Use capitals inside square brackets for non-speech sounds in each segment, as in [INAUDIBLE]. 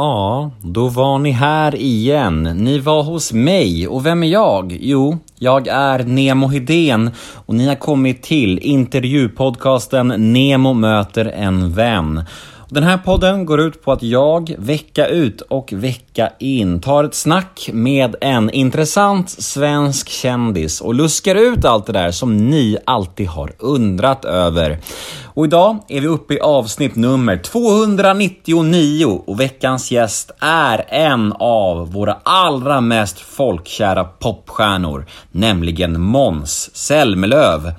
Ja, då var ni här igen. Ni var hos mig. Och vem är jag? Jo, jag är Nemo Hedén och ni har kommit till intervjupodcasten Nemo möter en vän. Den här podden går ut på att jag vecka ut och vecka in tar ett snack med en intressant svensk kändis och luskar ut allt det där som ni alltid har undrat över. Och idag är vi uppe i avsnitt nummer 299 och veckans gäst är en av våra allra mest folkkära popstjärnor, nämligen Måns Zelmerlöw.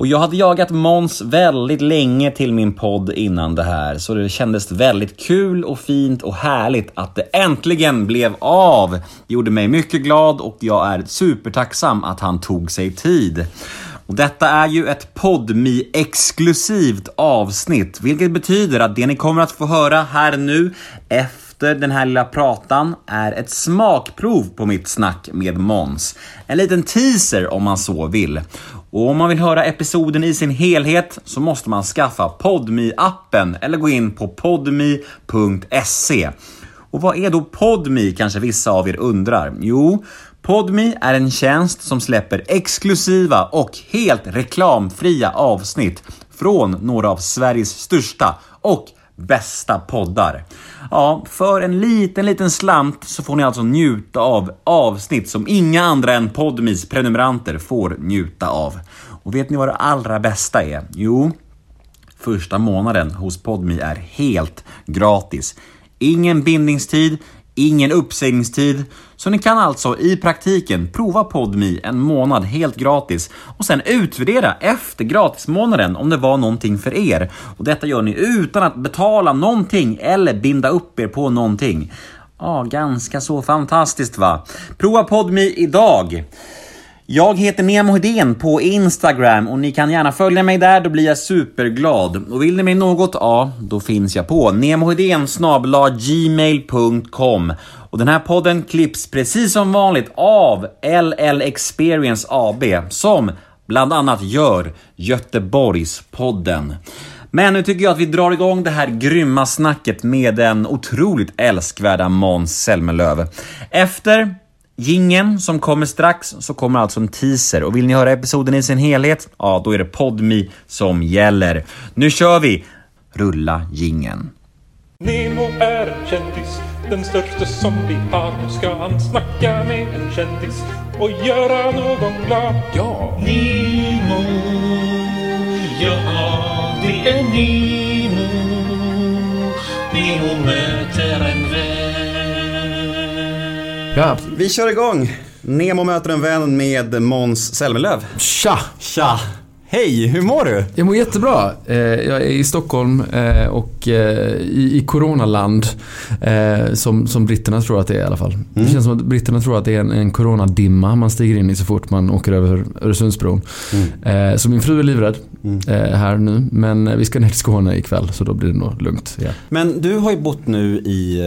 Och jag hade jagat Måns väldigt länge till min podd innan det här, så det kändes väldigt kul och fint och härligt att det äntligen blev av. Det gjorde mig mycket glad och jag är supertacksam att han tog sig tid. Och detta är ju ett podmi exklusivt avsnitt, vilket betyder att det ni kommer att få höra här nu efter den här lilla pratan är ett smakprov på mitt snack med Mons. En liten teaser om man så vill. Och om man vill höra episoden i sin helhet så måste man skaffa podmi appen eller gå in på podmi.se. Och vad är då Podmi kanske vissa av er undrar? Jo, Podmi är en tjänst som släpper exklusiva och helt reklamfria avsnitt från några av Sveriges största och bästa poddar. Ja, för en liten, liten slant så får ni alltså njuta av avsnitt som inga andra än Podmis prenumeranter får njuta av. Och vet ni vad det allra bästa är? Jo, första månaden hos Podmi är helt gratis. Ingen bindningstid, ingen uppsägningstid. Så ni kan alltså i praktiken prova PodMe en månad helt gratis och sen utvärdera efter gratismånaden om det var någonting för er. Och detta gör ni utan att betala någonting eller binda upp er på någonting. Ja, ganska så fantastiskt va? Prova PodMe idag! Jag heter Nemo Hedén på Instagram och ni kan gärna följa mig där, då blir jag superglad. Och vill ni mig något, ja, då finns jag på nemohedén gmail.com. Och den här podden klipps precis som vanligt av LL Experience AB som bland annat gör Göteborgspodden. Men nu tycker jag att vi drar igång det här grymma snacket med den otroligt älskvärda Måns Zelmerlöw. Efter Gingen som kommer strax så kommer alltså en teaser och vill ni höra episoden i sin helhet? Ja, då är det Podmi som gäller. Nu kör vi! Rulla gingen. Nemo är en kändis, den största som vi har. Nu ska han snacka med en kändis och göra någon glad. Ja! Nemo, ja det är Nemo. Nemo möter en vän. Ja. Vi kör igång! Nemo möter en vän med Måns Zelmerlöw. Tja! Tja! Hej, hur mår du? Jag mår jättebra. Eh, Jag är i Stockholm eh, och eh, i coronaland. Som, som britterna tror att det är i alla fall. Det känns som att britterna tror att det är en, en coronadimma man stiger in i så fort man åker över Öresundsbron. Eh, Så min fru är livrädd eh, här nu. Men vi ska ner till Skåne ikväll så då blir det nog lugnt. Ja. Men du har ju bott nu i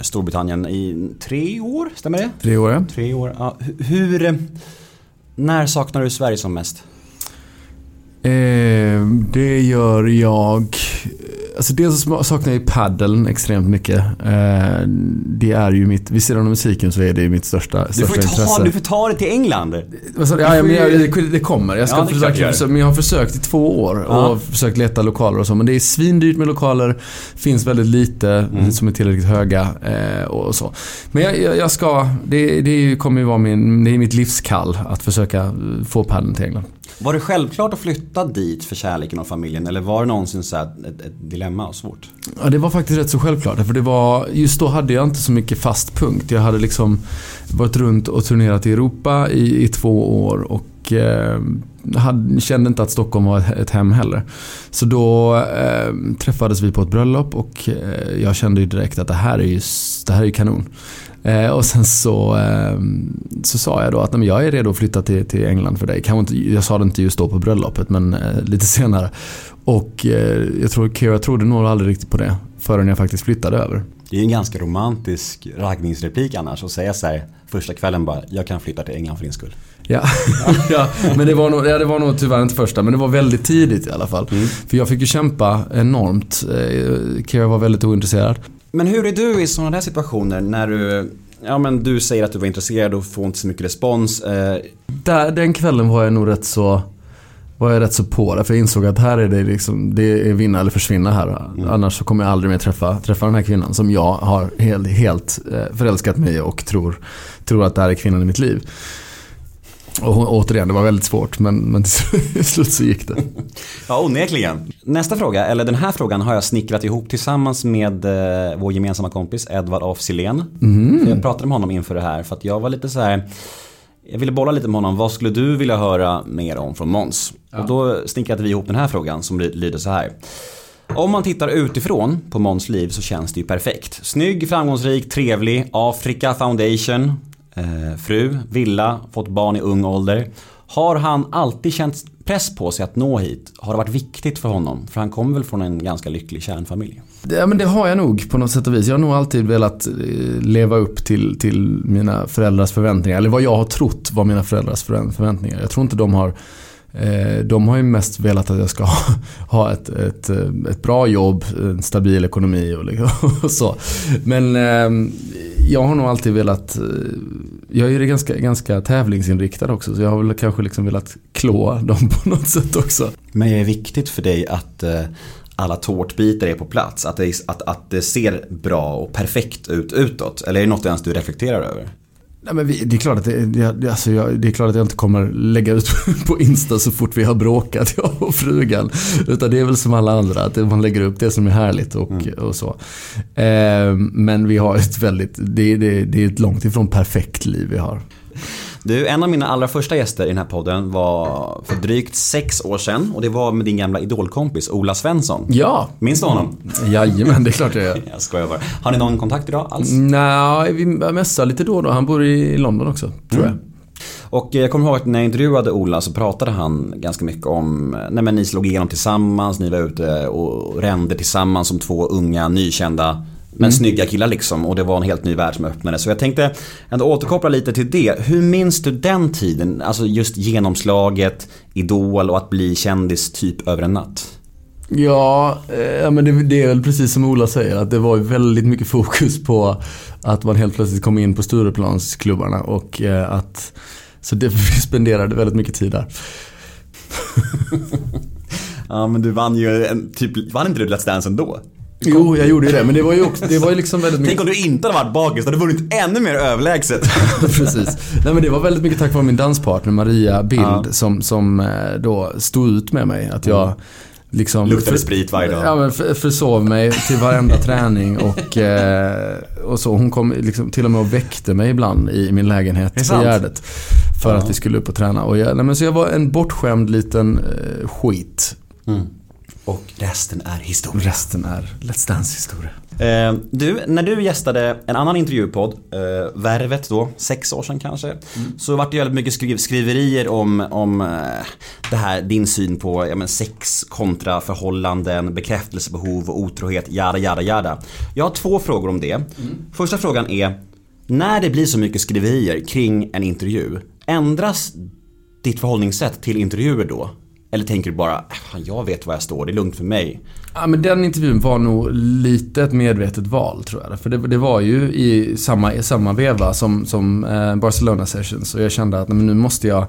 Storbritannien i tre år, stämmer det? Tre år ja. Tre år. Ja, hu- hur... När saknar du Sverige som mest? Eh, det gör jag... Alltså dels saknar jag ju paddeln extremt mycket. Eh, det är ju mitt... Vid sidan av musiken så är det ju mitt största, Du största ta, intresse. du får ta det till England. Du? Ja, men jag, det- det kommer. Jag ska Ja, försöka, försöka, men jag har försökt i två år och Ja. försökt leta lokaler och så. Men det är svindyrt med lokaler. Finns väldigt lite Mm. som är tillräckligt höga eh, och så. Men jag, jag, jag ska... Det, det kommer ju vara min... Det är mitt livskall att försöka eh, få paddeln till England. Var det självklart att flytta dit för kärleken och familjen eller var det någonsin så här ett, ett dilemma och svårt? Ja, det var faktiskt rätt så självklart. För det var, just då hade jag inte så mycket fast punkt. Jag hade liksom varit runt och turnerat i Europa i, i två år och eh, hade, kände inte att Stockholm var ett, hem heller. Så då eh, träffades vi på ett bröllop och eh, jag kände ju direkt att det här är ju, det här är ju kanon. Eh, och sen så, eh, så sa jag då att men jag är redo att flytta till, till England för dig. Kanske inte, jag sa det inte just då på bröllopet men eh, lite [LAUGHS] senare. Och eh, jag tror Kira trodde nog aldrig riktigt på det förrän jag faktiskt flyttade över. Det är en ganska romantisk raggningsreplik annars att säga så här första kvällen bara jag kan flytta till England för din skull. Ja, [LAUGHS] ja men det var, nog, ja, det var nog tyvärr inte första, men det var väldigt tidigt i alla fall. För jag fick ju kämpa enormt. Eh, Kira var väldigt ointresserad. Men hur är du i sådana där situationer när du, ja men du säger att du var intresserad och får inte så mycket respons. Eh, Där, den kvällen var jag nog rätt så var jag rätt så på det. För jag insåg att här är det liksom, det är vinna eller försvinna här. Annars så kommer jag aldrig mer träffa, träffa den här kvinnan som jag har helt, helt eh, förälskat mig och tror, tror att det här är kvinnan i mitt liv. Och återigen, det var väldigt svårt men, men [LAUGHS] till slut så gick det. Ja, onekligen. Nästa fråga, eller den här frågan har jag snickrat ihop tillsammans med eh, vår gemensamma kompis Edvard af Sillén. För Jag pratade med honom inför det här för att jag var lite så här. Jag ville bolla lite med honom, vad skulle du vilja höra mer om från Måns? Och då snickrade vi ihop den här frågan som ly- lyder så här. Om man tittar utifrån på Måns liv så känns det ju perfekt. Snygg, framgångsrik, trevlig, Afrika Foundation, eh, fru, villa, fått barn i ung ålder. Har han alltid känt press på sig att nå hit? Har det varit viktigt för honom? För han kommer väl från en ganska lycklig kärnfamilj? Ja men det har jag nog på något sätt och vis. Jag har nog alltid velat eh, leva upp till, till mina föräldrars förväntningar. Eller vad jag har trott var mina föräldrars förväntningar. Jag tror inte de har eh, de har ju mest velat att jag ska [LAUGHS] ha, ett, ett, eh, ett bra jobb, en stabil ekonomi och, liksom, [LAUGHS] och så. Men ehm, jag har nog alltid velat, eh, jag är ju ganska, ganska tävlingsinriktad också så jag har väl kanske liksom velat klå dem på något sätt också. Men är det viktigt för dig att eh, alla tårtbitar är på plats? Att det, att, att det ser bra och perfekt ut utåt? Eller är det något ens du reflekterar över? Nej, men vi, det, är klart att det, alltså jag, det är klart att jag inte kommer lägga ut [LAUGHS] på Insta så fort vi har bråkat, [LAUGHS] jag och frugan. Utan det är väl som alla andra, att man lägger upp det som är härligt och, och så. Eh, men vi har ett väldigt, det, det, det är ett långt ifrån perfekt liv vi har. Du, en av mina allra första gäster i den här podden var för drygt sex år sedan och det var med din gamla idolkompis Ola Svensson. Ja, Minns du honom? jajamän det är klart jag gör. [LAUGHS] Jag skojar bara. Har ni någon kontakt idag alls? Nej, vi mässar lite då och då. Han bor i London också, tror jag. Och jag kommer ihåg att när jag intervjuade Ola så pratade han ganska mycket om, nej men ni slog igenom tillsammans, ni var ute och rände tillsammans som två unga, nykända, men snygga killar liksom. Och det var en helt ny värld som öppnade. Så jag tänkte ändå återkoppla lite till det. Hur minns du den tiden? Alltså just genomslaget, Idol och att bli kändis typ över en natt. Ja, eh, men det, det är väl precis som Ola säger att det var väldigt mycket fokus på att man helt plötsligt kom in på Stureplansklubbarna och eh, att så det, [LAUGHS] spenderade väldigt mycket tid där. [LAUGHS] Ja men du vann ju en, typ, vann inte du Let's Dance ändå? Jo, jag gjorde ju det, men det var ju också, det var ju liksom väldigt mycket Tänk om du inte hade varit bakis, då hade du vunnit ännu mer överlägset. [LAUGHS] Precis. Nej men det var väldigt mycket tack vare min danspartner Maria Bild Ja. som, som eh, då stod ut med mig. Att jag liksom... Luktade sprit varje dag. Ja men för, försov mig till varenda träning och, eh, och så. Hon kom liksom till och med och väckte mig ibland i min lägenhet på? Gärdet. För att vi skulle upp och träna. Och jag, nej, men så jag var en bortskämd liten eh, skit. Och resten är historia. Resten är Let's Dance historia. Eh, du, när du gästade en annan intervjupodd, eh, Värvet då, sex år sedan kanske. Så vart det väldigt mycket skriv skriverier om, om eh, det här, din syn på ja, men sex kontra förhållanden, bekräftelsebehov och otrohet, jada jada jada. Jag har två frågor om det. Första frågan är, när det blir så mycket skriverier kring en intervju, ändras ditt förhållningssätt till intervjuer då? Eller tänker du bara, äh, jag vet var jag står, det är lugnt för mig. Ja, men den intervjun var nog lite ett medvetet val tror jag. För det, det var ju i samma, i samma veva som, som eh, Barcelona Sessions. Och jag kände att nej, men nu måste jag...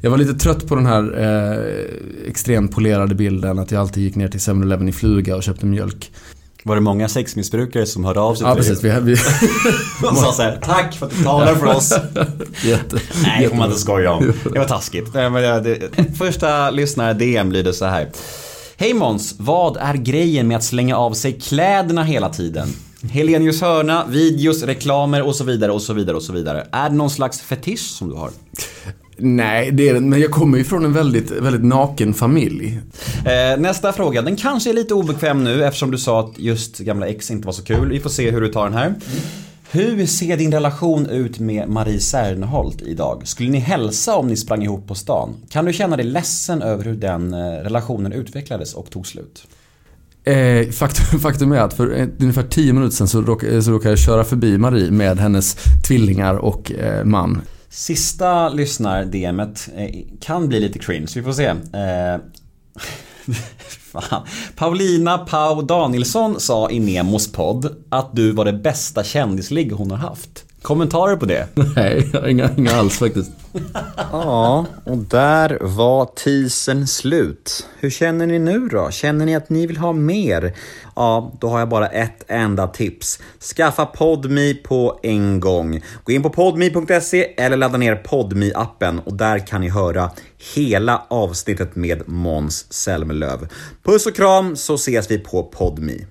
Jag var lite trött på den här eh, extremt polerade bilden att jag alltid gick ner till 7-Eleven i fluga och köpte mjölk. Var det många sexmissbrukare som hörde av sig Ja, till precis. dig? Vi, vi, [LAUGHS] Och sa såhär, tack för att du talar för oss. [LAUGHS] jätte, Nej, det får man inte skoja om. [LAUGHS] Det var taskigt. Nej, men det, det, första lyssnare DM lyder så här. Hej Måns, vad är grejen med att slänga av sig kläderna hela tiden? Helenius hörna, videos, reklamer och så vidare och så vidare och så vidare. Är det någon slags fetisch som du har? Nej, det är Men jag kommer ju från en väldigt, väldigt naken familj. Eh, nästa fråga, den kanske är lite obekväm nu eftersom du sa att just gamla ex inte var så kul. Vi får se hur du tar den här. Hur ser din relation ut med Marie Serneholt idag? Skulle ni hälsa om ni sprang ihop på stan? Kan du känna dig ledsen över hur den eh, relationen utvecklades och tog slut? Eh, faktum, [LAUGHS] faktum är att för eh, ungefär 10 minuter sedan så så råkade jag köra förbi Marie med hennes tvillingar och eh, man. Sista lyssnar-DMet eh, kan bli lite cringe, vi får se. Eh, [LAUGHS] Fan. Paulina Pau Danielsson sa i Nemos podd att du var det bästa kändisligg hon har haft. Kommentarer på det? [LAUGHS] Nej, jag har inga, inga alls faktiskt. Ja, och där var teasern slut. Hur känner ni nu då? Känner ni att ni vill ha mer? Ja, då har jag bara ett enda tips. Skaffa PodMe på en gång. Gå in på podme.se eller ladda ner podme appen och där kan ni höra hela avsnittet med Måns Zelmerlöw. Puss och kram så ses vi på PodMe.